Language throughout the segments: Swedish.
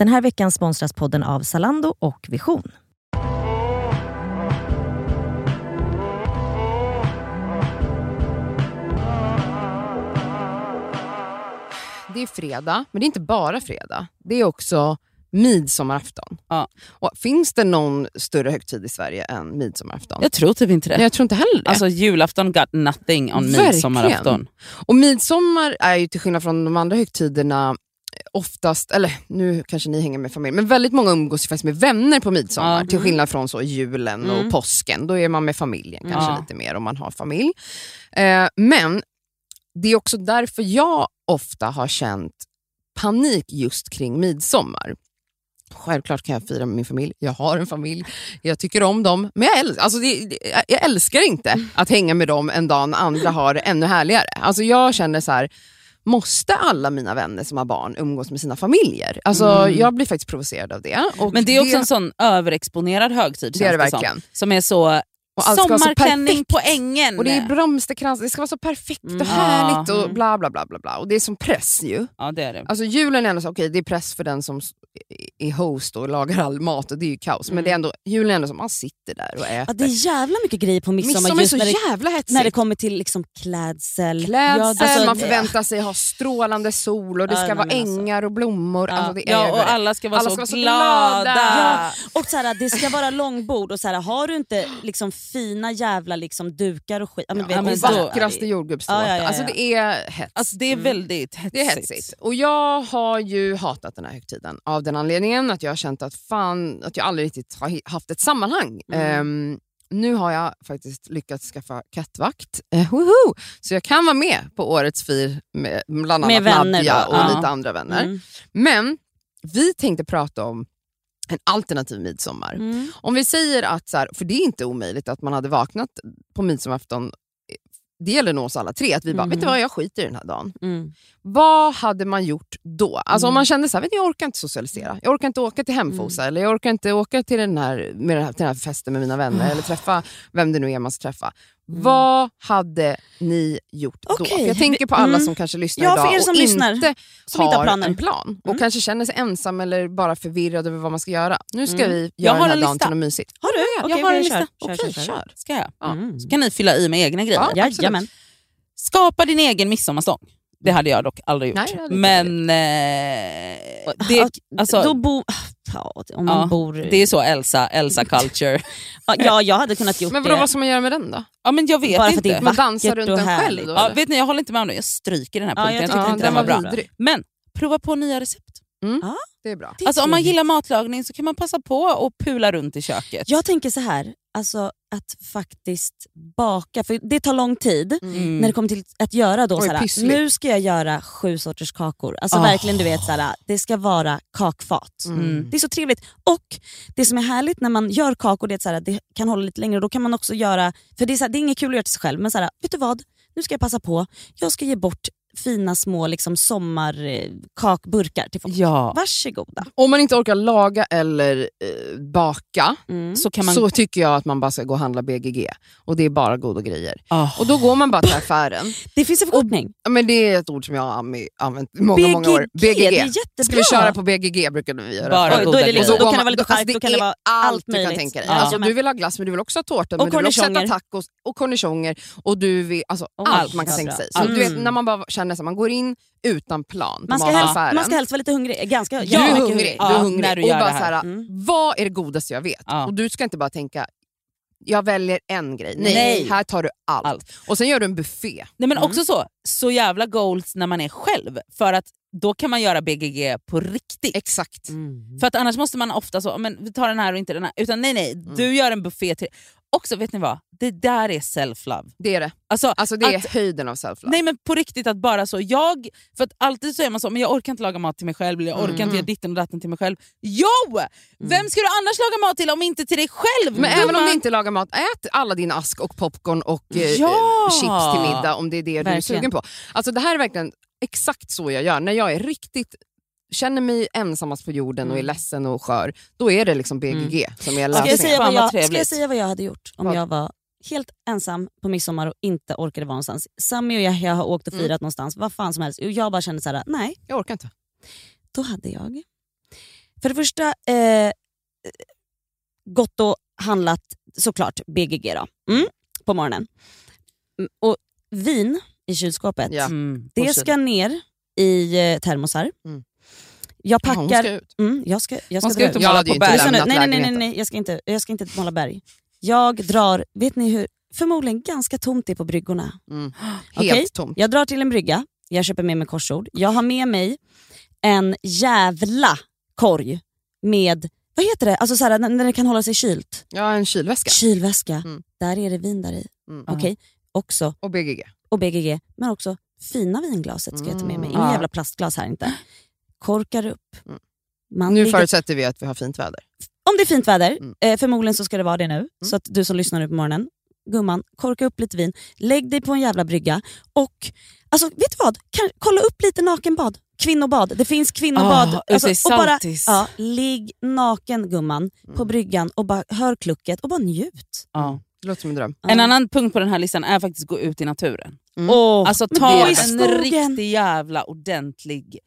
Den här veckan sponsras podden av Zalando och Vision. Det är fredag, men det är inte bara fredag. Det är också midsommarafton. Ja. Och finns det någon större högtid i Sverige än midsommarafton? Jag tror typ inte det. Nej, jag tror inte heller det. Alltså julafton got nothing on Verkligen. midsommarafton. Och midsommar är ju till skillnad från de andra högtiderna oftast, eller nu kanske ni hänger med familj, men väldigt många umgås ju faktiskt med vänner på midsommar. Ja. Till skillnad från så julen Mm. och påsken. Då är man med familjen kanske Ja. lite mer om man har familj. Eh, men det är också därför jag ofta har känt panik just kring midsommar. Självklart kan jag fira med min familj. Jag har en familj, jag tycker om dem. Men jag, äl- alltså det- jag älskar inte att hänga med dem en dag när andra har det ännu härligare. Alltså jag känner så här, måste alla mina vänner som har barn umgås med sina familjer? Alltså Mm. Jag blir faktiskt provocerad av det. Men det är också en sån överexponerad högtid Det är det känns som. verkligen. Som är så Och allt sommarklänning på ängen. Och det är blomsterkrans, det ska vara så perfekt Mm. och härligt Ja. och bla bla bla. bla, bla. Och det är som press ju. Ja det är det. Alltså julen är ändå så, okej det är press för den som är host och lagar all mat och det är ju kaos. Men Mm. det är ändå, julen är ändå som man sitter där och äter. Ja, det är jävla mycket grejer på midsommar, Midsommar är så när det, jävla hetsigt. när det kommer till liksom klädsel. Klädsel, Ja, alltså, man förväntar sig ha strålande sol och det Ja, ska nej, vara men alltså. ängar och blommor. Ja. Alltså, Ja, och alla ska vara, Alla så, ska vara så glada. glada. Ja, och så här, det ska vara långbord och så här, har du inte liksom fina jävla liksom, dukar och skit. Ja, men, Ja, men Vackraste jordgubbstårta. Ja, ja, ja, ja. Alltså det är hets. Alltså det är väldigt hetsigt. Det är hetsigt. Och jag har ju hatat den här högtiden av den anledningen att jag har känt att fan, att jag aldrig riktigt har haft ett sammanhang. Mm. Ehm, nu har jag faktiskt lyckats skaffa kattvakt, eh, woho! så jag kan vara med på årets fir med bland annat Med vänner Nadja och ja. lite andra vänner. Mm. Men vi tänkte prata om en alternativ midsommar. Mm. Om vi säger att, så här, för det är inte omöjligt att man hade vaknat på midsommarafton, det gäller nog oss alla tre, att vi bara, Mm. vet du vad, jag skiter i den här dagen. Mm. Vad hade man gjort då? Alltså om Mm. man kände så här, vet du, jag orkar inte socialisera. Jag orkar inte åka till Hemfosa eller jag orkar inte åka till den här, med den här, till den här festen med mina vänner eller träffa vem det nu är man ska träffa. Vad hade ni gjort då? Okej, För jag tänker på alla mm. som kanske lyssnar Ja, för idag er som och lyssnar, inte som inte har planer. en plan och Mm. kanske känner sig ensam eller bara förvirrad över vad man ska göra. Nu ska Mm. vi Jag göra har den här en dagen lista. till något mysigt. Har du? Jag Okej, har en lista. Kör, Okej, kör, kör. kör. Ska jag? Ja. Mm. Så kan ni fylla i med egna grejer. Ja. Jajamän. Skapa din egen midsommarstång. Det hade jag dock aldrig gjort. Nej, Men eh, det, Ja, alltså, Då bo, ja, om man ja, bor... det är så Elsa, Elsa culture. ja, jag hade kunnat gjort Men vadå, det. vad ska man göra med den då? ja, men jag vet Bara för inte. är Man dansar runt den själv då? Ja, vet ni, jag håller inte med om det. Jag stryker den här Ja, punkten. jag jag tyckte Ja, inte den var bra. vidrig. Men prova på nya recept. Det är bra. Det är Alltså, om man gillar matlagning så kan man passa på och pula runt i köket. Jag tänker så här, alltså att faktiskt baka, för det tar lång tid Mm. när det kommer till att göra då Oj, såhär, nu ska jag göra sju sorters kakor. Alltså Ah. verkligen du vet såhär, det ska vara kakfat. Mm. Det är så trevligt. Och det som är härligt när man gör kakor det är att såhär, det kan hålla lite längre. Då kan man också göra, för det är, såhär, det är inget kul att göra till sig själv, men såhär, vet du vad? Nu ska jag passa på, jag ska ge bort fina små liksom, sommarkakburkar till folk. Ja. Varsågoda. Om man inte orkar laga eller eh, baka Mm. Så kan man... så tycker jag att man bara ska gå och handla BGG. Och det är bara goda grejer. Ah. Och då går man bara till affären. Det finns en förkortning. Ja, Men det är ett ord som jag har anv- använt många, många år. BGG, det är BGG. jättebra. Ska vi köra på BGG brukade vi göra. Bara Oj, goda då det liksom, då kan det vara lite alltså, chark, då kan det vara allt du kan möjligt. tänka dig. Ja. Alltså, du vill ha glass men du vill också ha tårta, Och men du vill också äta tacos och cornichoner och du vill, alltså, Och allt allt man kan tänka sig. Så Mm. du vet, när man bara känner att man går in utan plan Man ska, helst, man ska helst vara lite hungrig. Ganska, du ja, är hungrig, Ja, du är hungrig. när du och gör bara det här. så här, Mm. vad är det godaste jag vet? Ja. Och du ska inte bara tänka, jag väljer en grej. Nej, Nej. här tar du allt. Allt. Och sen gör du en buffé. Nej, men Mm. också så, så jävla goals när man är själv. För att då kan man göra BGG på riktigt. Exakt. Mm. För att annars måste man ofta så, men vi tar den här och inte den här. Utan nej nej, Mm. du gör en buffé till... Också vet ni vad? Det där är self-love. Det är det. Alltså, Alltså det är att, höjden av self-love. nej men på riktigt att bara så, jag... För att alltid så är man så, men jag orkar inte laga mat till mig själv, eller jag orkar Mm. inte göra ditten och datten till mig själv. Jo! Vem ska du annars laga mat till om inte till dig själv? Men även om gumman? du inte lagar mat, ät alla din ask och popcorn och eh, Ja! chips till middag om det är det du är Verkligen. sugen på. Alltså det här är verkligen exakt så jag gör. När jag är riktigt känner mig ensammast på jorden och är Mm. ledsen och skör, då är det liksom BGG som är Ska jag, lösningen. säga vad jag, ska jag säga vad jag hade gjort om Vad? jag var helt ensam på midsommar och inte orkade vara någonstans? Sami och jag, jag har åkt och Mm. firat någonstans, vad fan som helst. Och jag bara kände så här: nej, Jag orkar inte. då hade jag För det första, eh, gått och handlat såklart BGG då, mm, på morgonen. Mm, Och vin i kylskåpet, Ja. Mm, det ska ner i eh, termosar. Mm. Jag Ja, hon packar... ska ut. Mm, jag ska, jag ska, Hon ska dra ut och måla på berg. Nej, nej, nej, nej, jag ska inte, jag ska inte måla berg. Jag drar, vet ni hur, förmodligen ganska tomt det är på bryggorna. Mm. Helt tomt. Jag drar till en brygga, jag köper med mig korsord. Jag har med mig en jävla korg med, vad heter det, alltså så här, när det kan hålla sig kylt. Ja, en kylväska. Kylväska. Mm. Där är det vin där i. Mm. Okej, också, Och BGG. och BGG, men också fina vinglaset ska jag ta med mig. Mm. Inga Ja. jävla plastglas här inte. Korkar upp. Mm. Man Nu ligger förutsätter vi att vi har fint väder. Om det är fint väder, Mm. eh, förmodligen så ska det vara det nu, så att du som lyssnar nu på morgonen, gumman, korka upp lite vin, lägg dig på en jävla brygga och alltså, vet du vad? Kan, kolla upp lite nakenbad. Kvinnobad. Det finns kvinnobad. Ute i och bara, ja, ligg naken gumman Mm. på bryggan och bara hör klucket och bara njut. Ja. Det låter som en dröm. En Ja. annan punkt på den här listan är faktiskt gå ut i naturen. Mm. Åh, Alltså ta en riktig jävla ordentlig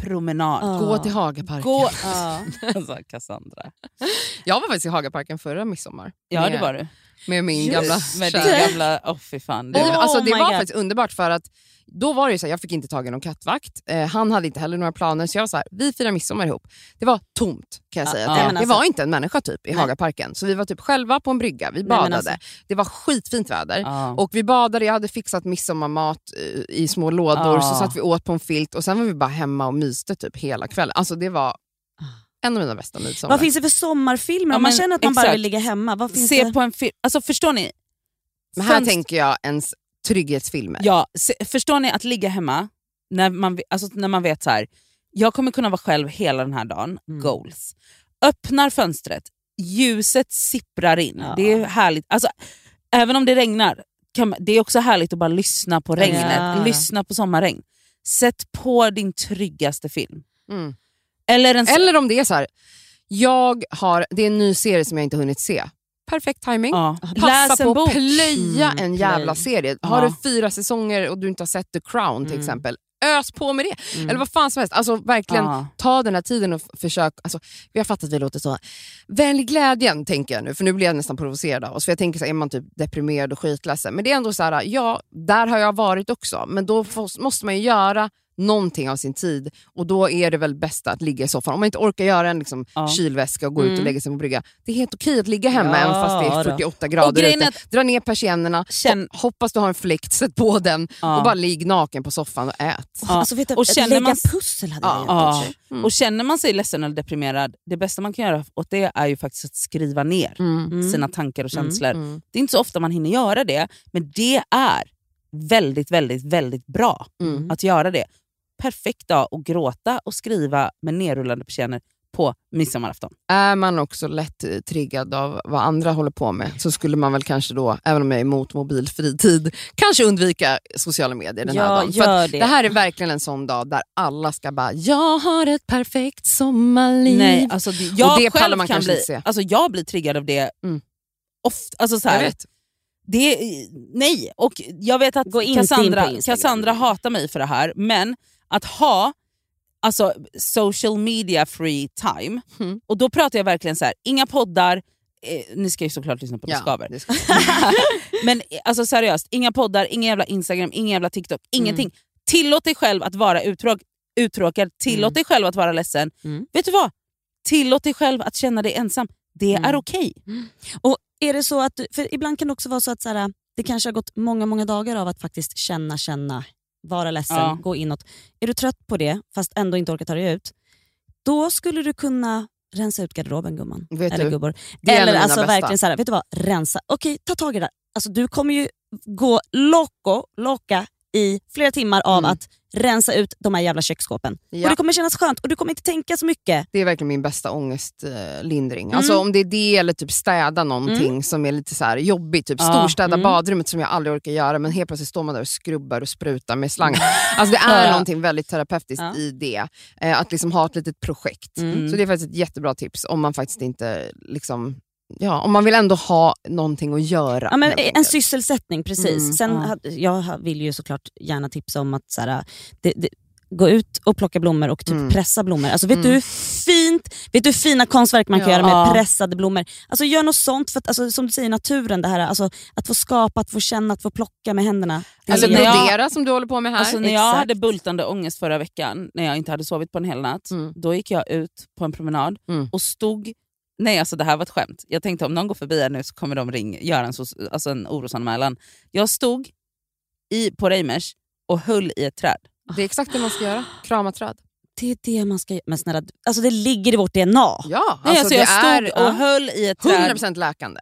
promenad. Ja. Gå till Hagaparken. Gå... alltså, Cassandra. Jag var faktiskt i Hagaparken förra midsommar. Ja med, det var du. Med min Just gamla Med din gamla... Åh fy fan. Nej, Det Oh alltså, det var God. faktiskt underbart för att då var det så här, jag fick inte tag i någon kattvakt. Eh, han hade inte heller några planer så jag var så här, vi firar midsommar ihop. Det var tomt kan jag Ja, säga. ja. det, men det alltså- var inte en människa typ i Nej. Hagaparken. Så vi var typ själva på en brygga, vi badade. alltså- Det var skitfint väder. Ja. Och vi badade, jag hade fixat midsommarmat eh, i små lådor, Ja. så satt vi åt på en filt och sen var vi bara hemma och myste typ hela kvällen. Alltså det var en av mina bästa midsommar. Vad finns det för sommarfilmer? Ja, Om man känner att man bara exakt. vill ligga hemma, vad finns Se det? på en film. Alltså förstår ni? Men här Fönst- tänker jag ens trygghetsfilmer. Ja, se, förstår ni att ligga hemma när man, alltså när man vet så här, jag kommer kunna vara själv hela den här dagen, Mm. goals. Öppnar fönstret, ljuset sipprar in. Ja. Det är härligt. Alltså, även om det regnar, kan, man- det är också härligt att bara lyssna på regnet, Ja. lyssna på sommarregn. Sätt på din tryggaste film. Mm. Eller en Eller om det är så här, jag har, det är en ny serie som jag inte hunnit se. Perfekt timing. ja. Passa Läs på att plöja Mm, en jävla plöj. serie. Ja. Har du fyra säsonger och du inte har sett The Crown till Mm. exempel, ös på med det. Mm. Eller vad fan som helst. Alltså verkligen Ja. ta den här tiden och försök. Alltså, vi har fattat att vi låter så. Välj glädjen tänker jag nu, för nu blir jag nästan provocerad av oss. För jag tänker så här, är man typ deprimerad och skitledsen. Men det är ändå så här, ja, där har jag varit också. Men då måste man ju göra någonting av sin tid och då är det väl bäst att ligga i soffan. Om man inte orkar göra en liksom, Ja. kylväska och gå ut och Mm. lägga sig på brygga. Det är helt okej att ligga hemma Ja, även fast det är då. 48 Och grader ute. att- Dra ner persiennerna, Känn- ho- hoppas du har en fläkt, sätt på den Ja. och bara ligg naken på soffan och ät. Ja. Alltså, vet du, Och känner lägga man- pussel hade Ja. jag gjort. Mm. Och känner man sig ledsen eller deprimerad, det bästa man kan göra åt det är ju faktiskt att skriva ner Mm. sina tankar och Mm. känslor. Mm. Det är inte så ofta man hinner göra det, men det är väldigt, väldigt, väldigt bra Mm. att göra det. Perfekt dag att gråta och skriva med nerrullande persienner på midsommarafton. Är man också lätt eh, triggad av vad andra håller på med så skulle man väl kanske då, även om jag är emot mobilfri tid, kanske undvika sociala medier den här Ja, dagen. För att gör det. det här är verkligen en sån dag där alla ska bara “jag har ett perfekt sommarliv”. Nej, alltså, det- jag det pallar själv man kan kanske bli, inte se. alltså, jag blir triggad av det Mm. ofta. Alltså, så jag här, vet. Det, nej, och jag vet att Cassandra. Cassandra hatar mig för det här, men att ha alltså, social media free time, Mm. och då pratar jag verkligen så här, inga poddar, eh, ni ska ju såklart lyssna på ja, skaver, men alltså seriöst, inga poddar, ingen jävla Instagram, ingen jävla TikTok, ingenting. Mm. Tillåt dig själv att vara uttråk, uttråkad, tillåt Mm. dig själv att vara ledsen. Mm. Vet du vad? Tillåt dig själv att känna dig ensam. Det Mm. är okej. Och är det så att du, för ibland kan det också vara så att så här, det kanske har gått många, många dagar av att faktiskt känna, känna, vara ledsen, Ja. gå inåt. Är du trött på det, fast ändå inte orkar ta dig ut, då skulle du kunna rensa ut garderoben gumman. Vet Eller du, gubbor. Eller alltså bästa. verkligen så här, vet du vad, rensa. Okej, ta tag i det där. Alltså, du kommer ju gå loco, locka i flera timmar av Mm. att rensa ut de här jävla köksskåpen. Ja. Och Det kommer kännas skönt och du kommer inte tänka så mycket. Det är verkligen min bästa ångestlindring. Mm. Alltså om det är det eller typ städa någonting som är lite så här jobbigt. Typ Ja. storstäda Mm. badrummet som jag aldrig orkar göra men helt plötsligt står man där och skrubbar och sprutar med slang. Alltså det är Ja. någonting väldigt terapeutiskt Ja. i det. Eh, att liksom ha ett litet projekt. Mm. Så det är faktiskt ett jättebra tips om man faktiskt inte liksom Ja, om man vill ändå ha någonting att göra. Ja, men en sysselsättning, precis. Mm, Sen ja. jag vill ju såklart gärna tipsa om att så här, det, det, gå ut och plocka blommor och typ Mm. pressa blommor. Alltså, vet, Mm. du hur fint, vet du hur fina konstverk man kan Ja. göra med pressade blommor? Alltså, gör något sånt, för att, alltså, som du säger naturen, det här, alltså, att få skapa, att få känna, att få plocka med händerna. Alltså, när jag- brodera som du håller på med här. Alltså när jag exakt. hade bultande ångest förra veckan, när jag inte hade sovit på en hel natt, Mm. då gick jag ut på en promenad Mm. och stod... Nej, alltså det här var ett skämt. Jag tänkte om någon går förbi här nu så kommer de ring, göra en, so- alltså en orosanmälan. Jag stod i, på Reimers och höll i ett träd. Det är exakt det man ska göra. Krama träd. det är det man ska göra. Men snälla, alltså, det ligger i vårt DNA. Ja, Nej, alltså, alltså jag stod är och ja, höll i ett träd 100% läkande.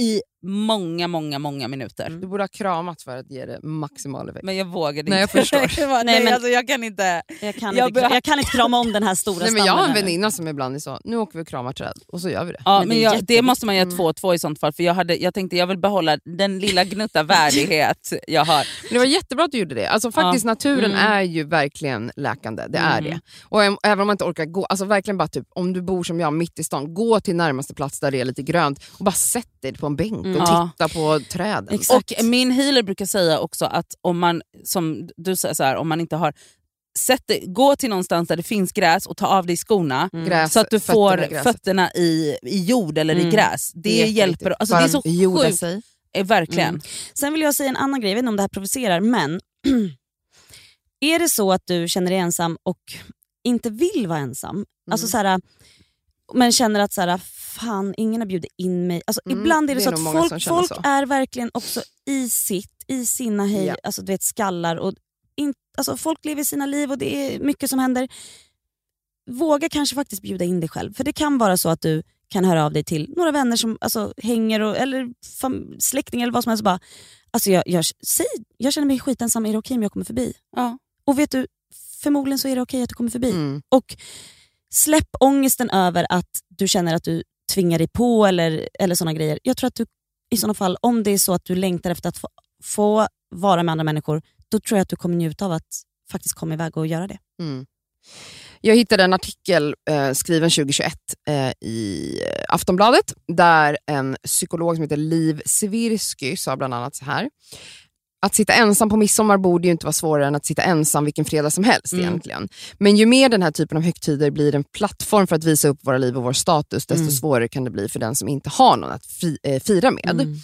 i många, många, många minuter. Mm. Du borde ha kramat för att ge det maximal effekt. Men jag vågade Nej, jag inte. förstår. Jag bara, Nej, men- alltså, jag kan inte. Jag kan, Jag inte, jag kan inte krama om den här stora Nej, men jag har en stammen väninna som ibland är så, nu åker vi och kramar träd och så gör vi det. Ja, Men men det jag, det måste man göra Mm. två och två i sånt fall. För jag, hade, jag tänkte jag vill behålla den lilla gnutta värdighet jag har. Men det var jättebra att du gjorde det. Alltså faktiskt naturen Mm. är ju verkligen läkande, det är Mm. det. Och även om man inte orkar gå, alltså verkligen bara typ, om du bor som jag mitt i stan, gå till närmaste plats där det är lite grönt och bara sätt dig på en bänk Mm. Ja. titta på träden. Exakt. Och min healer brukar säga också att om man, som du säger, så här, om man inte har Sätt gå till någonstans där det finns gräs och ta av dig skorna Mm. Gräs, så att du fötterna får i gräset. fötterna i, i jord eller i Mm. gräs. Det, jätteviktigt. hjälper. Alltså, det är så jorda sjukt. sig. Eh, Verkligen. Mm. Sen vill jag säga en annan grej, jag vet inte om det här provocerar, men är det så att du känner dig ensam och inte vill vara ensam, alltså så här, men känner att så här, fan ingen har bjudit in mig. Alltså, Mm, ibland är det, det är så att folk, folk så. är verkligen också i sitt, i sina hej, Ja. alltså, du vet, skallar. Och in, alltså, folk lever sina liv och det är mycket som händer. Våga kanske faktiskt bjuda in dig själv. För det kan vara så att du kan höra av dig till några vänner som alltså, hänger, och, eller släktingar eller vad som helst. Bara, alltså, jag, jag, säg, jag känner mig skitensam, är det okej om jag kommer förbi? Ja. Och vet du, förmodligen så är det okej att du kommer förbi. Mm. Och släpp ångesten över att du känner att du tvingar dig på eller, eller såna grejer. Jag tror att du i sådana fall, om det är så att du längtar efter att få, få vara med andra människor, då tror jag att du kommer njuta av att faktiskt komma iväg och göra det. Mm. Jag hittade en artikel eh, skriven 2021 eh, i Aftonbladet där en psykolog som heter Liv Svirsky sa bland annat så här. Att sitta ensam på midsommar borde ju inte vara svårare än att sitta ensam vilken fredag som helst Mm. egentligen. Men ju mer den här typen av högtider blir en plattform för att visa upp våra liv och vår status, desto Mm. svårare kan det bli för den som inte har någon att eh, fira med. Mm.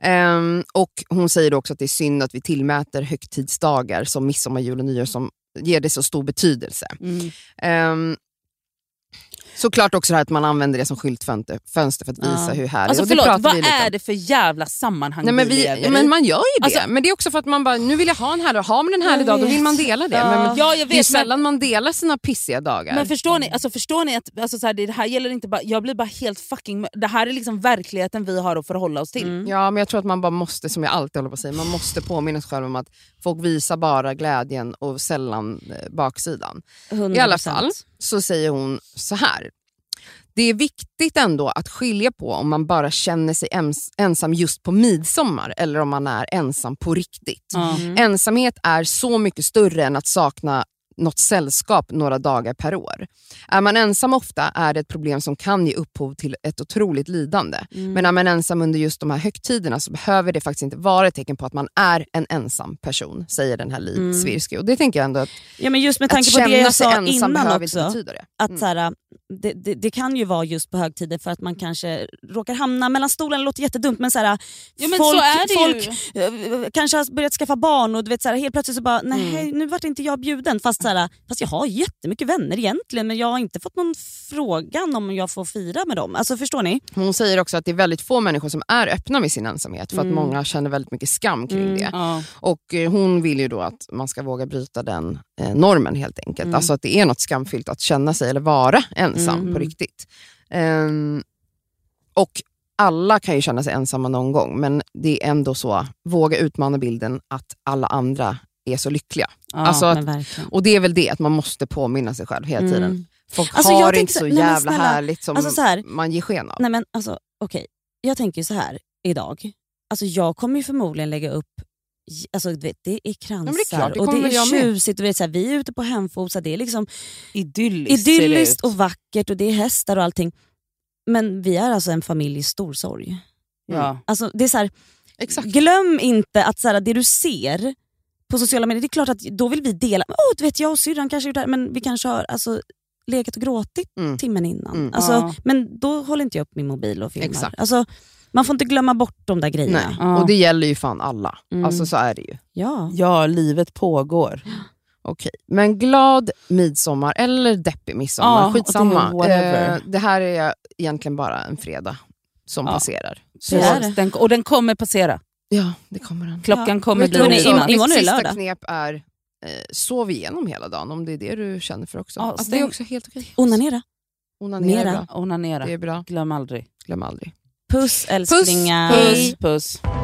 Ehm, och Hon säger också att det är synd att vi tillmäter högtidsdagar som midsommar, jul och nyår som ger det så stor betydelse. Mm. Såklart också det här att man använder det som skyltfönster fönster för att visa Ja. hur härligt Alltså det förlåt, pratar vad är det för jävla sammanhang Nej, men, vi, vi, lever men i? man gör ju det, Alltså- men det är också för att man bara, nu vill jag ha en härlig Har man en härlig dag då vill vet. man dela det. Ja. Men, men, Ja, jag det är vet, men, sällan man delar sina pissiga dagar. men förstår ni, alltså, förstår ni att alltså, så här, det här gäller inte bara, jag blir bara helt fucking... Det här är liksom verkligheten vi har att förhålla oss till. Mm. Ja, men jag tror att man bara måste, som jag alltid håller på att säga, man måste påminna sig själv om att folk visar bara glädjen och sällan eh, baksidan. I alla 100%. fall så säger hon så här. Det är viktigt ändå att skilja på om man bara känner sig ens, ensam just på midsommar eller om man är ensam på riktigt. Mm. Ensamhet är så mycket större än att sakna något sällskap några dagar per år. Är man ensam ofta är det ett problem som kan ge upphov till ett otroligt lidande. Mm. Men är man ensam under just de här högtiderna så behöver det faktiskt inte vara ett tecken på att man är en ensam person, säger den här Liv Mm. Svirsky. Och det tänker jag ändå att, ja, men just med att tanke på känna det jag sig sa ensam innan behöver inte också. betyda det. Att Mm. så här, det, det, det kan ju vara just på högtider för att man kanske råkar hamna mellan stolarna, det låter jättedumt men, så här, Ja, men folk, så folk ju. eh, kanske har börjat skaffa barn och du vet, så här, helt plötsligt så bara, nej Mm. nu vart inte jag bjuden. Fast, så här, fast jag har jättemycket vänner egentligen men jag har inte fått någon frågan om jag får fira med dem. Alltså Förstår ni? Hon säger också att det är väldigt få människor som är öppna med sin ensamhet för att Mm. många känner väldigt mycket skam kring Mm. det. Ja. Och eh, Hon vill ju då att man ska våga bryta den eh, normen helt enkelt. Mm. Alltså att det är något skamfyllt att känna sig eller vara ensam Mm. på riktigt. Ehm, och alla kan ju känna sig ensamma någon gång men det är ändå så, våga utmana bilden att alla andra är så lyckliga. Ja. Alltså att, och det är väl det, att man måste påminna sig själv hela tiden. Mm. Folk Alltså, har tänker inte så- så nej, jävla snälla, härligt som alltså så här- man ger sken av. Nej men alltså okej, jag tänker så här idag. Alltså jag kommer förmodligen lägga upp Alltså, vet, det är kransar det är klart, det och det är tjusigt. Och vet, så här, vi är ute på hemfosa, det är liksom Idylliskt, idylliskt och vackert och det är hästar och allting. Men vi är alltså en familj i stor sorg. Ja. Alltså, det är så här, glöm inte att så här, det du ser, på sociala medier, det är klart att då vill vi dela. Åh, du vet, jag och syrran kanske gjort det här, men vi kanske har alltså, legat och gråtit Mm. timmen innan. Mm. Alltså, Ja. Men då håller inte jag upp min mobil och filmar. Exakt. Alltså, man får inte glömma bort de där grejerna. Nej. Ja. Och det gäller ju fan alla. Mm. Alltså så är det ju. Ja. Ja, livet pågår. Okej. Men glad midsommar eller deppig midsommar, Ja, det skitsamma. whatever. Eh, det här är egentligen bara en fredag som Ja. passerar. Så är det. Den, och den kommer passera. Ja, det kommer den. Klockan Ja. kommer bli det mitt sista lördag. knep är eh, sov igenom hela dagen, om det är det du känner för också. Ja, alltså, det är också helt okej. Onanera. Onanera. Onanera. Det är bra. Glöm aldrig. Glöm aldrig. Puss älsklingar. Hej. Puss puss.